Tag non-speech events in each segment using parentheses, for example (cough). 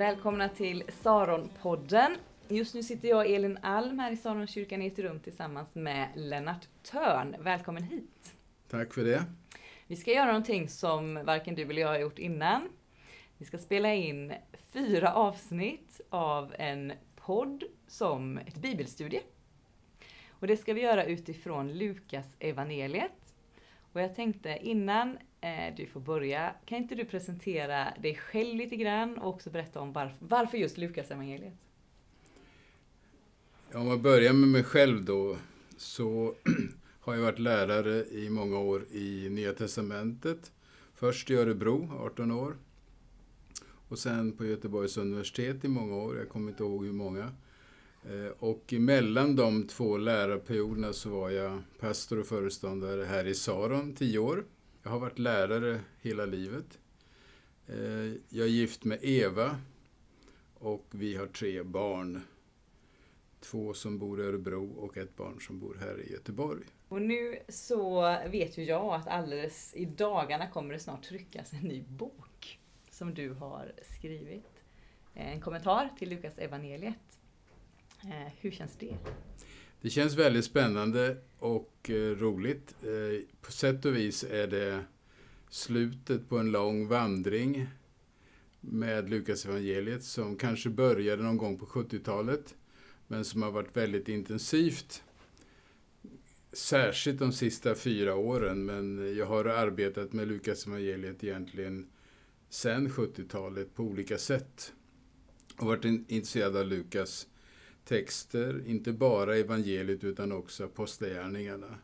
Välkomna till Saronpodden. Just nu sitter jag Elin Alm här i Saronkyrkan i ett rum tillsammans med Lennart Törn. Välkommen hit! Tack för det. Vi ska göra någonting som varken du eller jag har gjort innan. Vi ska spela in fyra avsnitt av en podd som ett bibelstudie. Och det ska vi göra utifrån Lukas evangeliet. Och jag tänkte innan Eh, du får börja, kan inte du presentera dig själv lite grann och också berätta om varför, varför just Lukas evangeliet? Om jag börjar med mig själv då, så (clears throat) har jag varit lärare i många år i Nya Testamentet. Först i Örebro, 18 år. Och sen på Göteborgs universitet i många år, jag kommer inte ihåg hur många. Eh, och mellan de två lärarperioderna så var jag pastor och föreståndare här i Saron, 10 år. Jag har varit lärare hela livet. Eh, jag är gift med Eva och vi har tre barn. Två som bor i Örebro och ett barn som bor här i Göteborg. Och nu så vet ju jag att alldeles i dagarna kommer det snart tryckas en ny bok som du har skrivit. Eh, en kommentar till Lukas evangeliet. Eh, hur känns det? Det känns väldigt spännande och eh, roligt. Eh, på sätt och vis är det slutet på en lång vandring med Lukas evangeliet som kanske började någon gång på 70-talet men som har varit väldigt intensivt. Särskilt de sista fyra åren, men jag har arbetat med Lukas evangeliet egentligen sedan 70-talet på olika sätt. Och varit intresserad av Lukas texter, inte bara evangeliet utan också apostlagärningarna.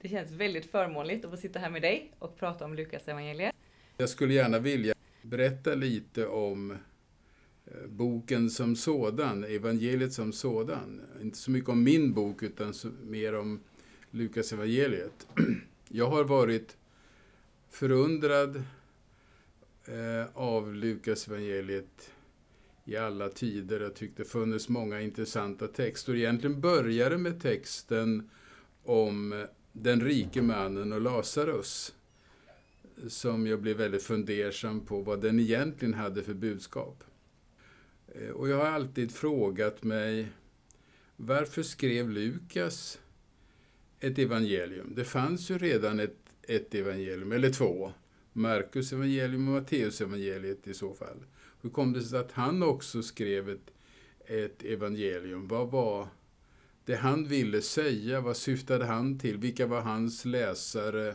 Det känns väldigt förmånligt att få sitta här med dig och prata om Lukas evangeliet. Jag skulle gärna vilja berätta lite om eh, boken som sådan, evangeliet som sådan. Inte så mycket om min bok utan mer om Lukas evangeliet. (clears throat) Jag har varit förundrad eh, av Lukas evangeliet i alla tider. Jag tyckte det funnits många intressanta texter. Egentligen började med texten om eh, den rike mannen och Lazarus. Som jag blev väldigt fundersam på vad den egentligen hade för budskap. Eh, och jag har alltid frågat mig varför skrev Lukas ett evangelium? Det fanns ju redan ett, ett evangelium, eller två. Markus evangelium och Matteus evangeliet i så fall. Hur kom det sig att han också skrev ett, ett evangelium? Vad var det han ville säga? Vad syftade han till? Vilka var hans läsare?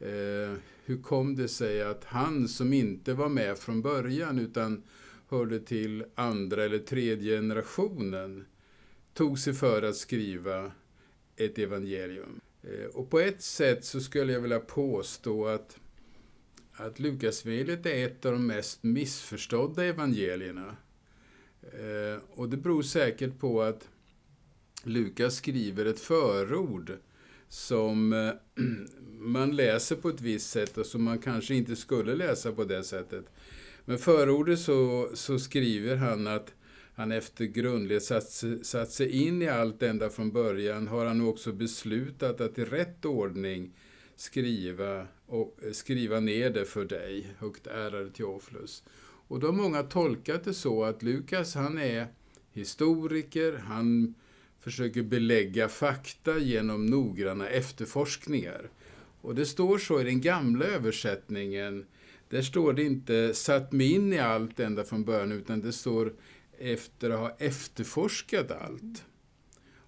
Eh, hur kom det sig att han som inte var med från början utan hörde till andra eller tredje generationen tog sig för att skriva ett evangelium? Eh, och på ett sätt så skulle jag vilja påstå att att Lukasevangeliet är ett av de mest missförstådda evangelierna. Eh, och det beror säkert på att Lukas skriver ett förord som eh, (clears throat) man läser på ett visst sätt och som man kanske inte skulle läsa på det sättet. Men förordet så, så skriver han att han efter grundligt satt, satt sig in i allt ända från början har han också beslutat att i rätt ordning skriva, och eh, skriva ner det för dig, högt ärade Teofilus. Och då har många tolkat det så att Lukas, han är historiker, han försöker belägga fakta genom noggranna efterforskningar. Och det står så i den gamla översättningen, där står det inte satt mig in i allt ända från början, utan det står efter att ha efterforskat allt.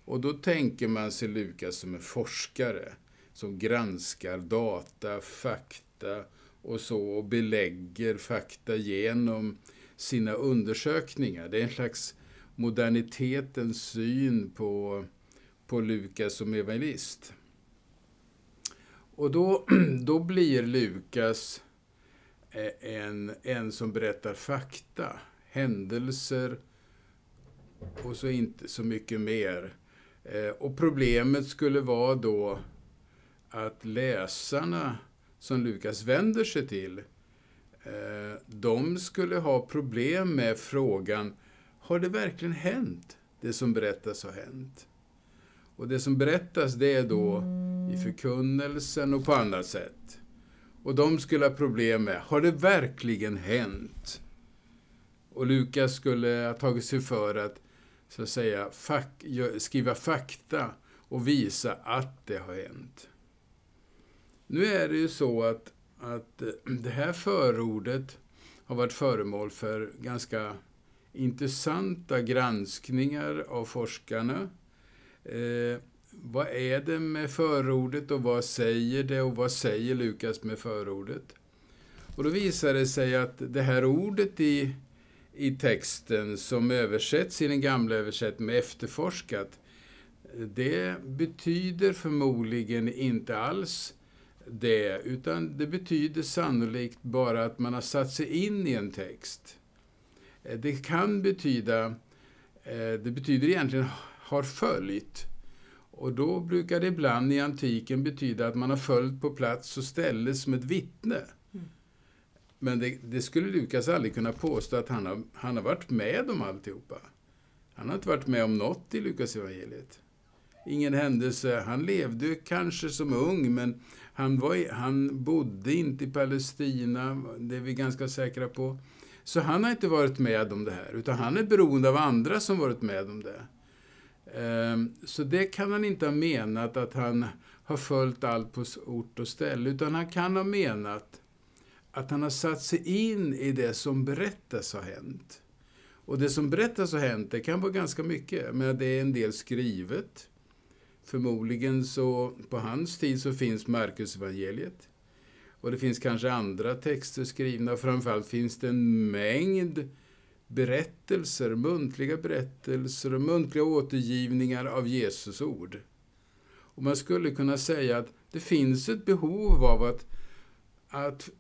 Och då tänker man sig Lukas som en forskare som granskar data, fakta och så och belägger fakta genom sina undersökningar. Det är en slags modernitetens syn på, på Lukas som evangelist. Och då, (clears throat) då blir Lukas eh, en, en som berättar fakta, händelser och så inte så mycket mer. Eh, och problemet skulle vara då att läsarna som Lukas vänder sig till, eh, de skulle ha problem med frågan, har det verkligen hänt? Det som berättas har hänt. Och det som berättas det är då i förkunnelsen och på annat sätt. Och de skulle ha problem med, har det verkligen hänt? Och Lukas skulle ha tagit sig för att, så att säga, fak skriva fakta och visa att det har hänt. Nu är det ju så att, att eh, det här förordet har varit föremål för ganska intressanta granskningar av forskarna. Eh, vad är det med förordet och vad säger det och vad säger Lukas med förordet? Och då visar det sig att det här ordet i, i texten som översätts i den gamla översättningen med efterforskat, eh, det betyder förmodligen inte alls det, utan det betyder sannolikt bara att man har satt sig in i en text. Det kan betyda, eh, det betyder egentligen har följt. Och då brukar det ibland i antiken betyda att man har följt på plats och ställe som ett vittne. Mm. Men det, det, skulle Lukas aldrig kunna påstå att han har, han har varit med om alltihopa. Han har inte varit med om något i Lukas evangeliet. Ingen händelse. Han levde kanske som ung, men han, var, han bodde inte i Palestina, det är vi ganska säkra på. Så han har inte varit med om det här, utan han är beroende av andra som varit med om det. Ehm, så det kan han inte ha menat att han har följt allt på ort och ställe, utan han kan ha menat att han har satt sig in i det som berättas har hänt. Och det som berättas har hänt, det kan vara ganska mycket, men det är en del skrivet. Förmodligen så, på hans tid så finns Markusevangeliet. Och det finns kanske andra texter skrivna, framförallt finns det en mängd berättelser, muntliga berättelser och muntliga återgivningar av Jesus ord. Och man skulle kunna säga att det finns ett behov av att, att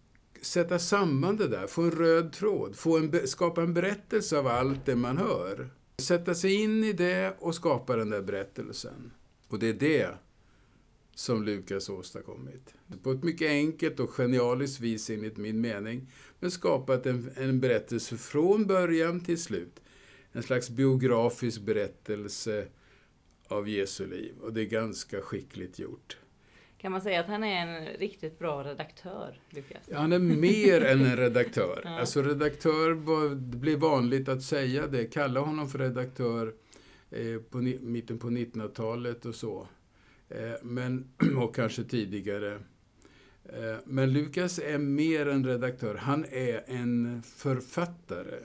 sätta samman det där, få en röd tråd, få en, skapa en berättelse av allt det man hör. Sätta sig in i det och skapa den där berättelsen. Och det är det som Lukas åstadkommit. På ett mycket enkelt och genialiskt vis enligt min mening, men skapat en, en berättelse från början till slut. En slags biografisk berättelse av Jesu liv. Och det är ganska skickligt gjort. Kan man säga att han är en riktigt bra redaktör, Lukas? Ja, han är mer än en redaktör. (laughs) ja. Alltså redaktör, det blev vanligt att säga det, kalla honom för redaktör Eh, på mitten på 1900-talet och så. Eh, men, (clears throat) och kanske tidigare. Eh, men Lukas är mer än redaktör. Han är en författare.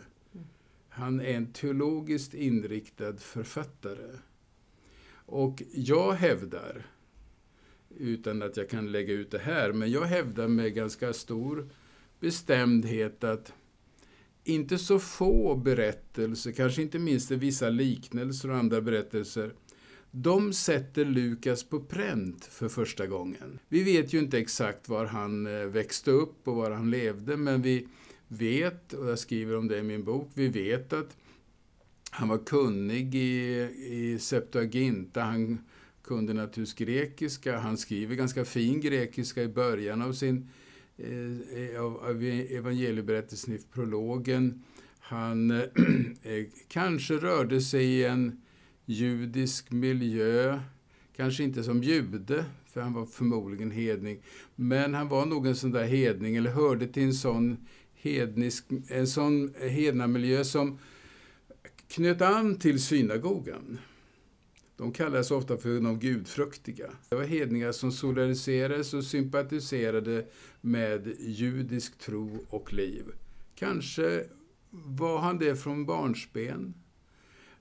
Han är en teologiskt inriktad författare. Och jag hävdar, utan att jag kan lägga ut det här, men jag hävdar med ganska stor bestämdhet att inte så få berättelser, kanske inte minst vissa liknelser och andra berättelser, de sätter Lukas på pränt för första gången. Vi vet ju inte exakt var han eh, växte upp och var han levde, men vi vet, och jag skriver om det i min bok, vi vet att han var kunnig i, i Septuaginta, han kunde naturligtvis grekiska, han skriver ganska fin grekiska i början av sin Eh, eh, av, av e-, evangelieberättelsen i prologen. Han (clears throat) eh, kanske rörde sig i en judisk miljö. Kanske inte som jude, för han var förmodligen hedning. Men han var nog en sån där hedning, eller hörde till en sån hednisk, en sån hednamiljö som knöt an till synagogan. De kallades ofta för de gudfruktiga. Det var hedningar som solidariserades och sympatiserade med judisk tro och liv. Kanske var han det från barnsben.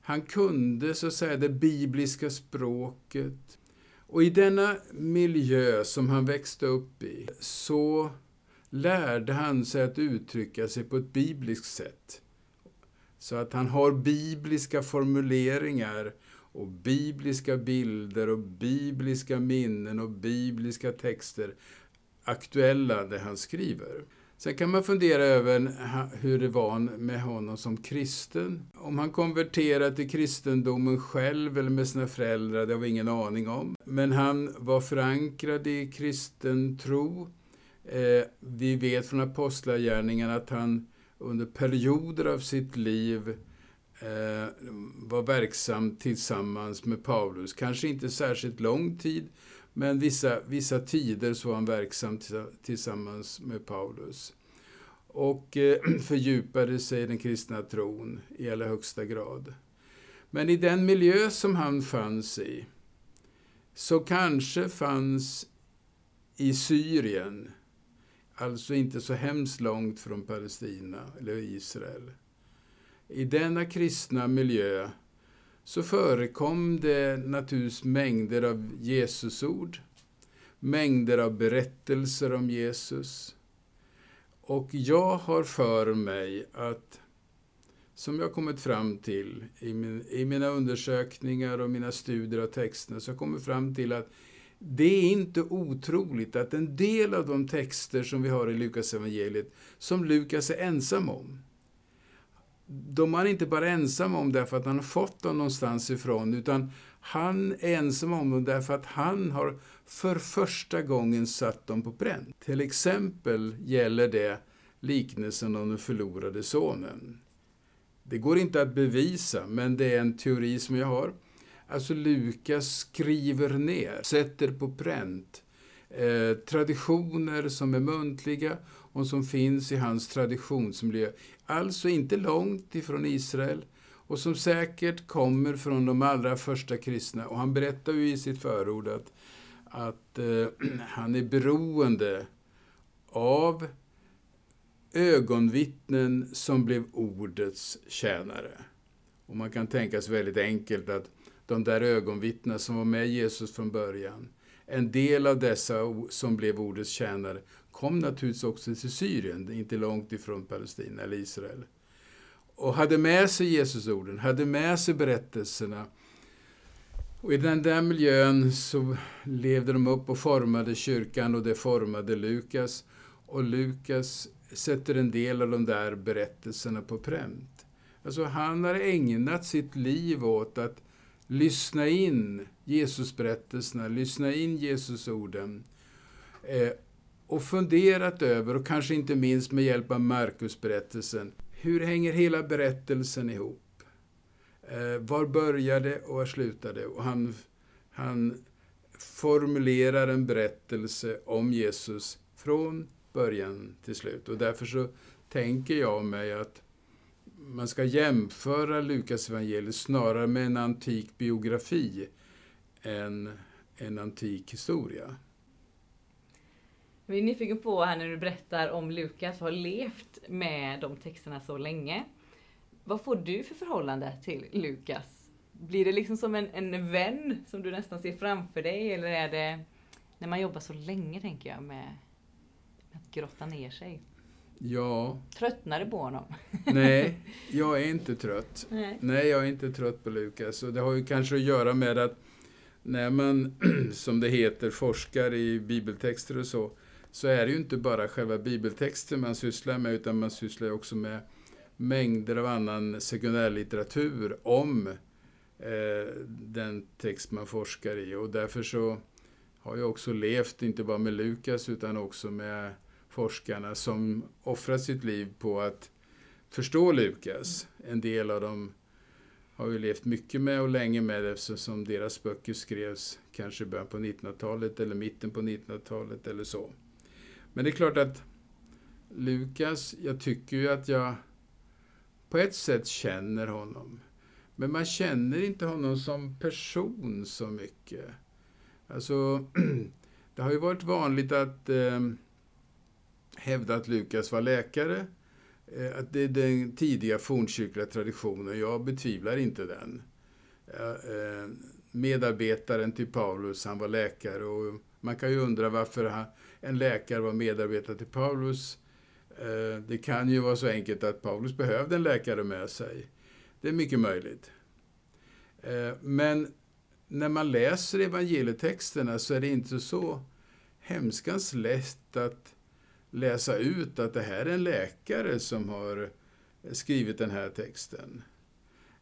Han kunde så att säga det bibliska språket. Och i denna miljö som han växte upp i så lärde han sig att uttrycka sig på ett bibliskt sätt. Så att han har bibliska formuleringar och bibliska bilder och bibliska minnen och bibliska texter aktuella det han skriver. Sen kan man fundera över hur det var med honom som kristen. Om han konverterade till kristendomen själv eller med sina föräldrar, det har vi ingen aning om. Men han var förankrad i kristen tro. Eh, vi vet från apostlagärningarna att han under perioder av sitt liv Eh, var verksam tillsammans med Paulus. Kanske inte särskilt lång tid, men vissa, vissa tider så var han verksam tillsammans med Paulus. och eh, (clears throat) fördjupade sig i den kristna tron i allra högsta grad. Men i den miljö som han fanns i, så kanske fanns i Syrien, alltså inte så hemskt långt från Palestina eller Israel. I denna kristna miljö så förekom det naturligtvis mängder av Jesusord, mängder av berättelser om Jesus. Och jag har för mig att, som jag kommit fram till i, min, i mina undersökningar och mina studier av texterna, så har jag kommit fram till att det är inte otroligt att en del av de texter som vi har i Lukas evangeliet som Lukas är ensam om, de är han inte bara ensam om därför att han har fått dem någonstans ifrån, utan han är ensam om dem därför att han har för första gången satt dem på pränt. Till exempel gäller det liknelsen om den förlorade sonen. Det går inte att bevisa, men det är en teori som jag har. Alltså Lukas skriver ner, sätter på pränt eh, traditioner som är muntliga och som finns i hans traditionsmiljö. Alltså inte långt ifrån Israel och som säkert kommer från de allra första kristna. Och han berättar ju i sitt förord att, att eh, (clears throat) han är beroende av ögonvittnen som blev ordets tjänare. Och man kan tänka sig väldigt enkelt att de där ögonvittnena som var med Jesus från början, en del av dessa som blev ordets tjänare kom naturligtvis också till Syrien, inte långt ifrån Palestina eller Israel. Och hade med sig Jesusorden, hade med sig berättelserna. Och i den där miljön så levde de upp och formade kyrkan och det formade Lukas. Och Lukas sätter en del av de där berättelserna på pränt. Alltså han har ägnat sitt liv åt att lyssna in Jesusberättelserna, lyssna in Jesusorden. Eh, och funderat över, och kanske inte minst med hjälp av Markusberättelsen, hur hänger hela berättelsen ihop? Eh, var började och var slutade? Och han, han formulerar en berättelse om Jesus från början till slut. Och därför så tänker jag mig att man ska jämföra Lukas evangeliet snarare med en antik biografi än en antik historia. Jag är nyfiken på här när du berättar om Lukas har levt med de texterna så länge. Vad får du för förhållande till Lukas? Blir det liksom som en, en vän som du nästan ser framför dig eller är det när man jobbar så länge tänker jag med att grotta ner sig? Ja. Tröttnar du på honom? Nej, (laughs) jag är inte trött. Nej. Nej, jag är inte trött på Lukas. Och det har ju kanske att göra med att när man, (clears throat) som det heter, forskar i bibeltexter och så, så är det ju inte bara själva bibeltexten man sysslar med, utan man sysslar också med mängder av annan sekundärlitteratur om eh, den text man forskar i. Och därför så har jag också levt, inte bara med Lukas, utan också med forskarna som offrat sitt liv på att förstå Lukas. En del av dem har ju levt mycket med och länge med eftersom deras böcker skrevs kanske i början på 1900-talet eller mitten på 1900-talet eller så. Men det är klart att Lukas, jag tycker ju att jag på ett sätt känner honom. Men man känner inte honom som person så mycket. Alltså, (clears throat) det har ju varit vanligt att eh, hävda att Lukas var läkare. Eh, att det är den tidiga fornkyrkliga traditionen. Jag betvivlar inte den. Eh, medarbetaren till Paulus, han var läkare och man kan ju undra varför en läkare var medarbetare till Paulus. Eh, det kan ju vara så enkelt att Paulus behövde en läkare med sig. Det är mycket möjligt. Eh, men när man läser evangelietexterna så är det inte så hemskans lätt att läsa ut att det här är en läkare som har skrivit den här texten.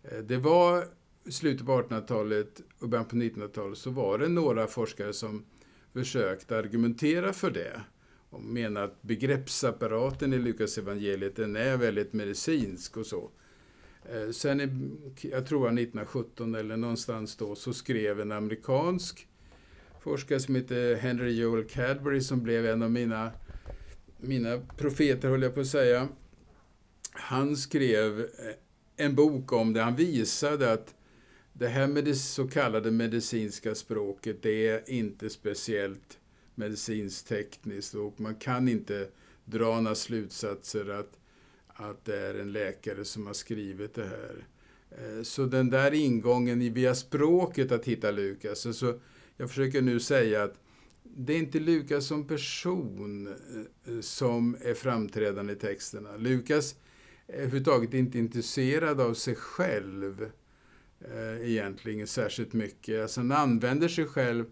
Eh, det var i slutet på 1800-talet och början på 1900-talet så var det några forskare som försökt argumentera för det och menar att begreppsapparaten i Lukas evangeliet den är väldigt medicinsk och så. Eh, sen, jag tror 1917 eller någonstans då, så skrev en amerikansk forskare som heter Henry Joel Cadbury som blev en av mina mina profeter, höll jag på att säga, han skrev eh, en bok om det. Han visade att det här med det så kallade medicinska språket, det är inte speciellt medicinskt tekniskt och man kan inte dra några slutsatser att, att det är en läkare som har skrivit det här. Eh, så den där ingången via språket att hitta Lukas, så jag försöker nu säga att det är inte Lukas som person eh, som är framträdande i texterna. Lukas är överhuvudtaget inte intresserad av sig själv eh, egentligen särskilt mycket. Alltså han använder sig själv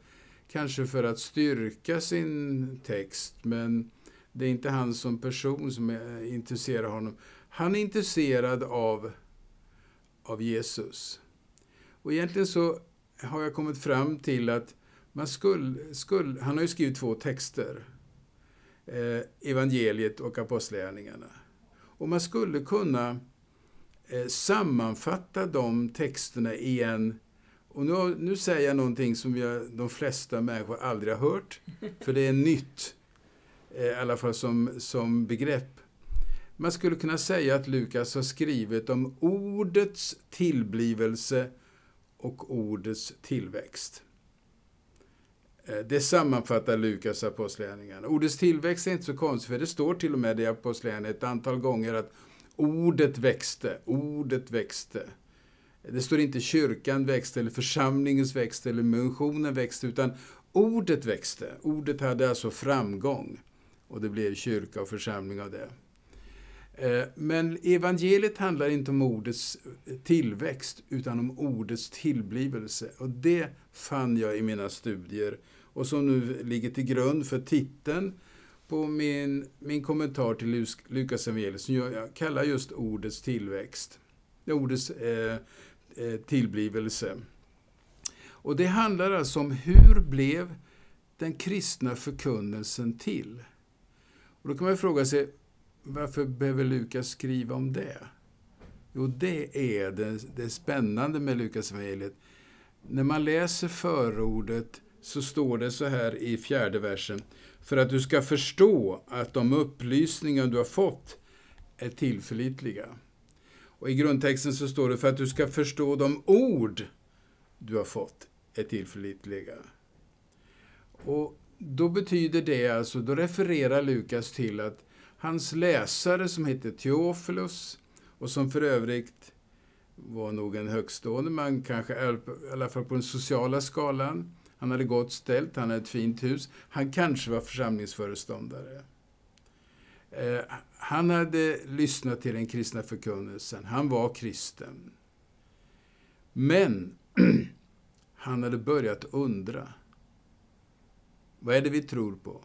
kanske för att styrka sin text, men det är inte han som person som eh, intresserar honom. Han är intresserad av, av Jesus. Och egentligen så har jag kommit fram till att man skulle, skulle han har ju skrivit två texter, eh, evangeliet och apostlagärningarna. Och man skulle kunna sammanfatta de texterna i en och nu, nu säger jag någonting som vi, de flesta människor aldrig har hört, (laughs) för det är nytt, eh, i alla fall som, som begrepp. Man skulle kunna säga att Lukas har skrivit om ordets tillblivelse och ordets tillväxt. Eh, det sammanfattar Lukas apostlagärningarna. Ordets tillväxt är inte så konstigt, för det står till och med i apostlagärningarna ett antal gånger att ordet växte, ordet växte. Det står inte kyrkan växte, eller församlingens växte, eller missionen växte, utan ordet växte. Ordet hade alltså framgång. Och det blev kyrka och församling av det. Eh, men evangeliet handlar inte om ordets tillväxt, utan om ordets tillblivelse. Och det fann jag i mina studier och som nu ligger till grund för titeln på min, min kommentar till Lukas evangeliet som jag kallar just ordets tillväxt. Ordets eh, eh, tillblivelse. Och det handlar alltså om hur blev den kristna förkunnelsen till? Och då kan man fråga sig, varför behöver Lukas skriva om det? Jo, det är det, det spännande med Lukas evangeliet. När man läser förordet så står det så här i fjärde versen. För att du ska förstå att de upplysningar du har fått är tillförlitliga. Och i grundtexten så står det för att du ska förstå de ord du har fått är tillförlitliga. Och då betyder det alltså, då refererar Lukas till att hans läsare som hette Theophilus och som för övrigt var nog en högstående man, kanske i alla fall på den sociala skalan. Han hade gott ställt, han hade ett fint hus. Han kanske var församlingsföreståndare. Eh, han hade lyssnat till den kristna förkunnelsen. Han var kristen. Men (clears throat) han hade börjat undra. Vad är det vi tror på?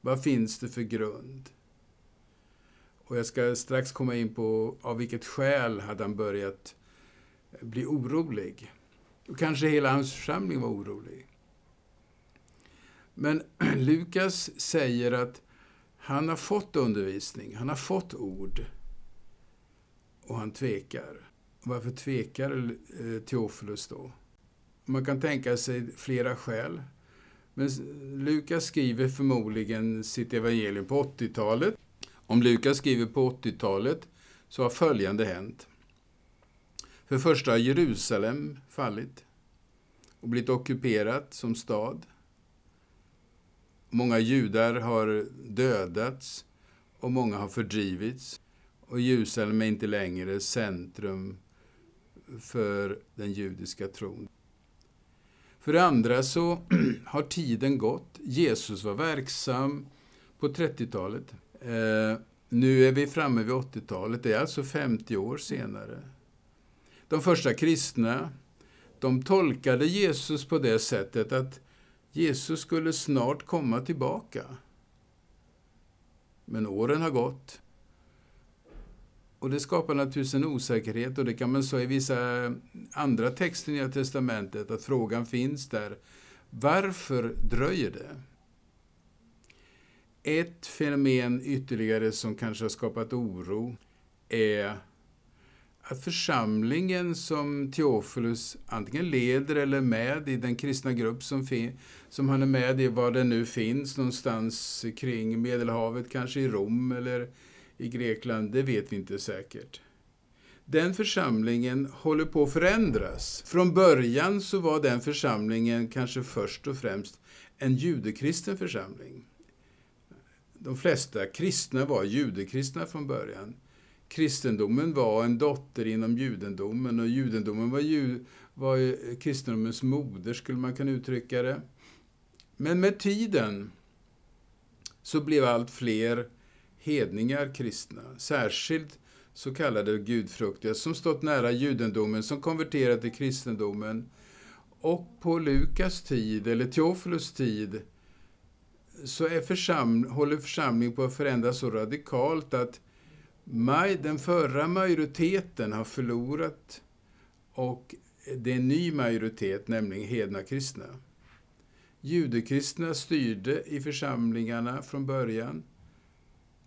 Vad finns det för grund? Och jag ska strax komma in på av vilket skäl hade han börjat bli orolig. Och kanske hela hans församling var orolig. Men (clears throat) Lukas säger att han har fått undervisning, han har fått ord och han tvekar. Varför tvekar eh, Teofilus då? Man kan tänka sig flera skäl. Men Lukas skriver förmodligen sitt evangelium på 80-talet. Om Lukas skriver på 80-talet så har följande hänt. För det första har Jerusalem fallit och blivit ockuperat som stad. Många judar har dödats och många har fördrivits. Och Jerusalem är inte längre centrum för den judiska tron. För det andra så (clears throat) har tiden gått. Jesus var verksam på 30-talet. Eh, nu är vi framme vid 80-talet. Det är alltså 50 år senare. De första kristna de tolkade Jesus på det sättet att Jesus skulle snart komma tillbaka. Men åren har gått. Och det skapar naturligtvis en osäkerhet och det kan man säga i vissa andra texter i Nya Testamentet att frågan finns där. Varför dröjer det? Ett fenomen ytterligare som kanske har skapat oro är att församlingen som Teofilus antingen leder eller är med i den kristna grupp som, som han är med i, var den nu finns, någonstans kring Medelhavet, kanske i Rom eller i Grekland, det vet vi inte säkert. Den församlingen håller på att förändras. Från början så var den församlingen kanske först och främst en judekristen församling. De flesta kristna var judekristna från början kristendomen var en dotter inom judendomen och judendomen var, ju, var kristendomens moder, skulle man kunna uttrycka det. Men med tiden så blev allt fler hedningar kristna, särskilt så kallade gudfruktiga, som stått nära judendomen, som konverterat till kristendomen. Och på Lukas tid, eller Teofilus tid, så är försam håller församlingen på att förändras så radikalt att den förra majoriteten har förlorat och det är en ny majoritet, nämligen hedna kristna. Judekristna styrde i församlingarna från början.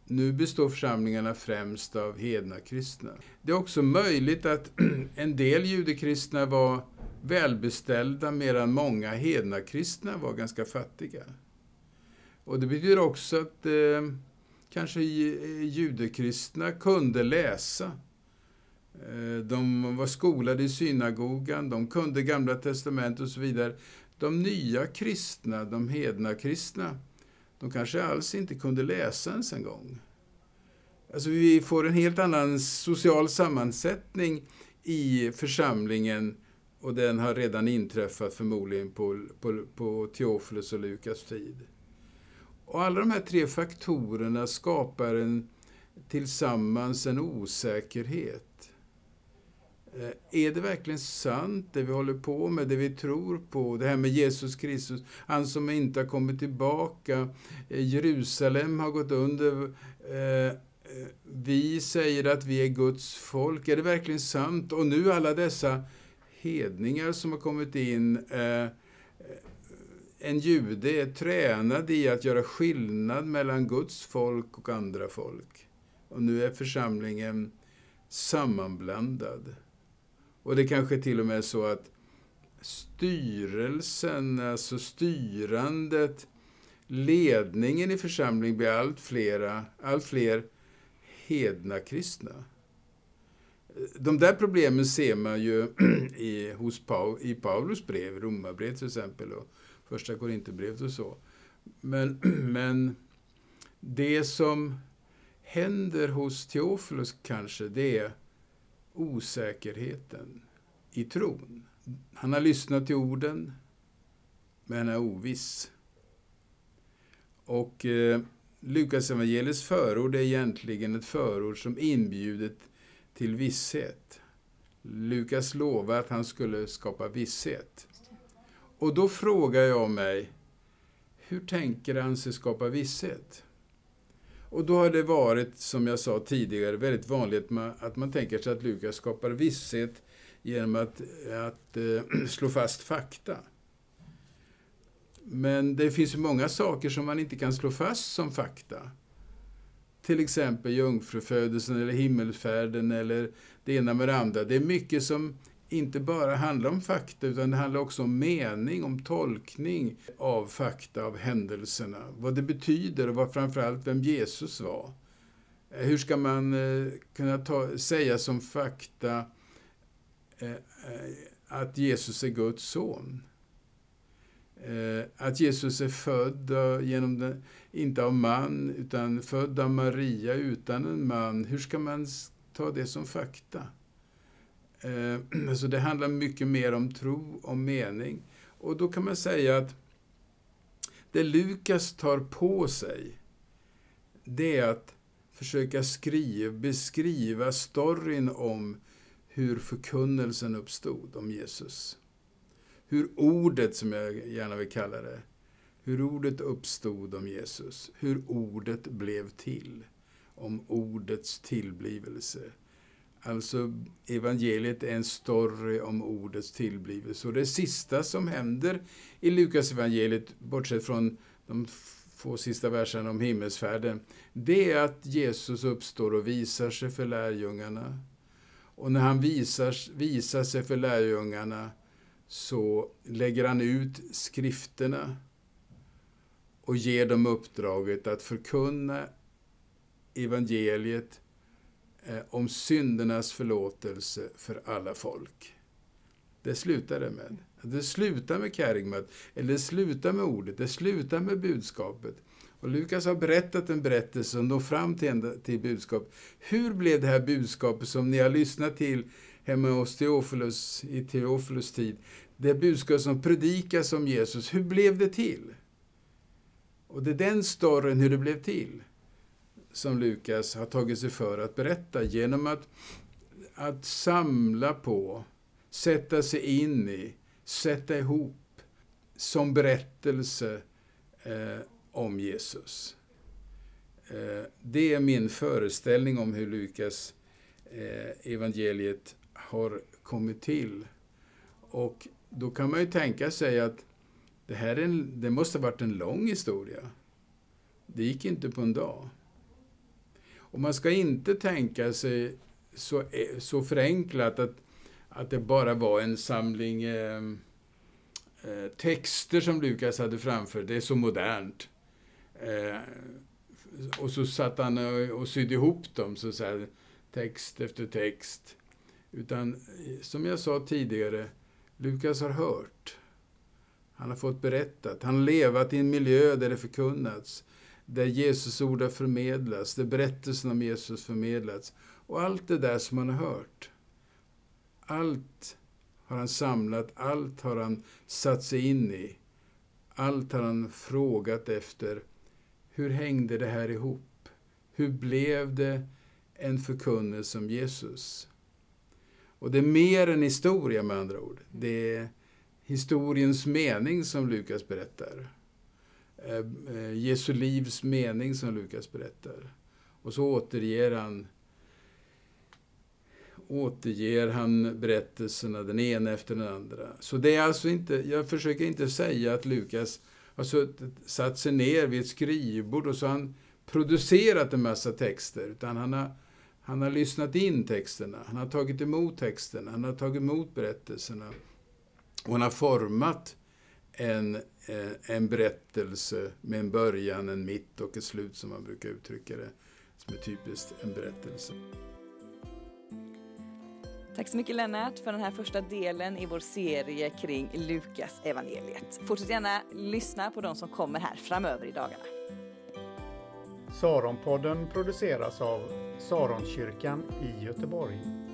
Nu består församlingarna främst av hedna kristna. Det är också möjligt att (clears throat) en del judekristna var välbeställda medan många hedna kristna var ganska fattiga. Och det betyder också att eh, kanske eh, judekristna kunde läsa. Eh, de var skolade i synagogan, de kunde Gamla testamentet och så vidare. De nya kristna, de hedna kristna, de kanske alls inte kunde läsa ens en gång. Alltså vi får en helt annan social sammansättning i församlingen och den har redan inträffat förmodligen på, på, på Teofilus och Lukas tid. Och alla de här tre faktorerna skapar en, tillsammans en osäkerhet. Eh, är det verkligen sant, det vi håller på med, det vi tror på? Det här med Jesus Kristus, han som inte har kommit tillbaka. Eh, Jerusalem har gått under. Eh, vi säger att vi är Guds folk. Är det verkligen sant? Och nu alla dessa hedningar som har kommit in en jude är tränad i att göra skillnad mellan Guds folk och andra folk. Och nu är församlingen sammanblandad. Och det kanske till och med är så att styrelsen, alltså styrandet, ledningen i församlingen blir allt, flera, allt fler hedna kristna. De där problemen ser man ju (clears throat) i, hos Paul, i Paulus brev, Romarbrevet till exempel, och första Korinthierbrevet och så. Men, (clears throat) men det som händer hos Teofilus kanske, det är osäkerheten i tron. Han har lyssnat till orden, men han är oviss. Och eh, Lukas evangeliets förord är egentligen ett förord som inbjudit till visshet. Lukas lovade att han skulle skapa visshet. Och då frågar jag mig, hur tänker han sig skapa visshet? Och då har det varit, som jag sa tidigare, väldigt vanligt att man tänker sig att Lukas skapar visshet genom att, att äh, (clears throat) slå fast fakta. Men det finns ju många saker som man inte kan slå fast som fakta. Till exempel jungfrufödelsen eller himmelfärden eller det ena med det andra. Det är mycket som inte bara handlar om fakta, utan det handlar också om mening, om tolkning av fakta, av händelserna. Vad det betyder och vad framförallt vem Jesus var. Hur ska man eh, kunna ta, säga som fakta eh, eh, att Jesus är Guds son? Att Jesus är född genom den, inte av man, utan född av Maria utan en man. Hur ska man ta det som fakta? Eh, (clears throat) så det handlar mycket mer om tro och mening. Och då kan man säga att det Lukas tar på sig, det är att försöka skriva, beskriva storyn om hur förkunnelsen uppstod om Jesus. Hur ordet, som jag gärna vill kalla det, hur ordet uppstod om Jesus. Hur ordet blev till. Om ordets tillblivelse. Alltså evangeliet är en story om ordets tillblivelse. Och det sista som händer i Lukas evangeliet, bortsett från de få sista verserna om himmelsfärden, det är att Jesus uppstår och visar sig för lärjungarna. Och när han visar, visar sig för lärjungarna så lägger han ut skrifterna och ger dem uppdraget att förkunna evangeliet Eh, om syndernas förlåtelse för alla folk. Det slutar det med. Det slutar med karigmat, eller det slutar med ordet, det slutar med budskapet. Och Lukas har berättat en berättelse som når fram till, till budskap. Hur blev det här budskapet som ni har lyssnat till hemma hos Teofilus i Teofilus tid? Det budskap som predikas om Jesus, hur blev det till? Och det är den storyn, hur det blev till, som Lukas har tagit sig för att berätta genom att, att samla på, sätta sig in i, sätta ihop som berättelse eh, om Jesus. Eh, det är min föreställning om hur Lukas eh, evangeliet har kommit till. Och då kan man ju tänka sig att det här är en, det måste ha varit en lång historia. Det gick inte på en dag. Och man ska inte tänka sig så, eh, så förenklat att, att det bara var en samling eh, eh, texter som Lukas hade framför. Det är så modernt. Eh, och så satt han och, och sydde ihop dem, så, så här, text efter text. Utan, eh, som jag sa tidigare, Lukas har hört. Han har fått berättat. Han har levat i en miljö där det förkunnats. Där Jesus ord har förmedlats, där berättelsen om Jesus förmedlats. Och allt det där som han har hört. Allt har han samlat, allt har han satt sig in i. Allt har han frågat efter. Hur hängde det här ihop? Hur blev det en förkunnelse om Jesus? Och det är mer än historia med andra ord. Det är historiens mening som Lukas berättar. Eh, eh, Jesu livs mening som Lukas berättar. Och så återger han återger han berättelserna, den ena efter den andra. Så det är alltså inte, jag försöker inte säga att Lukas har satt sig ner vid ett skrivbord och så har han producerat en massa texter, utan han har, han har lyssnat in texterna, han har tagit emot texterna, han har tagit emot berättelserna. Och han har format en, en berättelse med en början, en mitt och ett slut, som man brukar uttrycka det, som är typiskt en berättelse. Tack så mycket Lennart för den här första delen i vår serie kring Lukas evangeliet. Fortsätt gärna lyssna på de som kommer här framöver i dagarna. Saronpodden produceras av Saronkyrkan i Göteborg.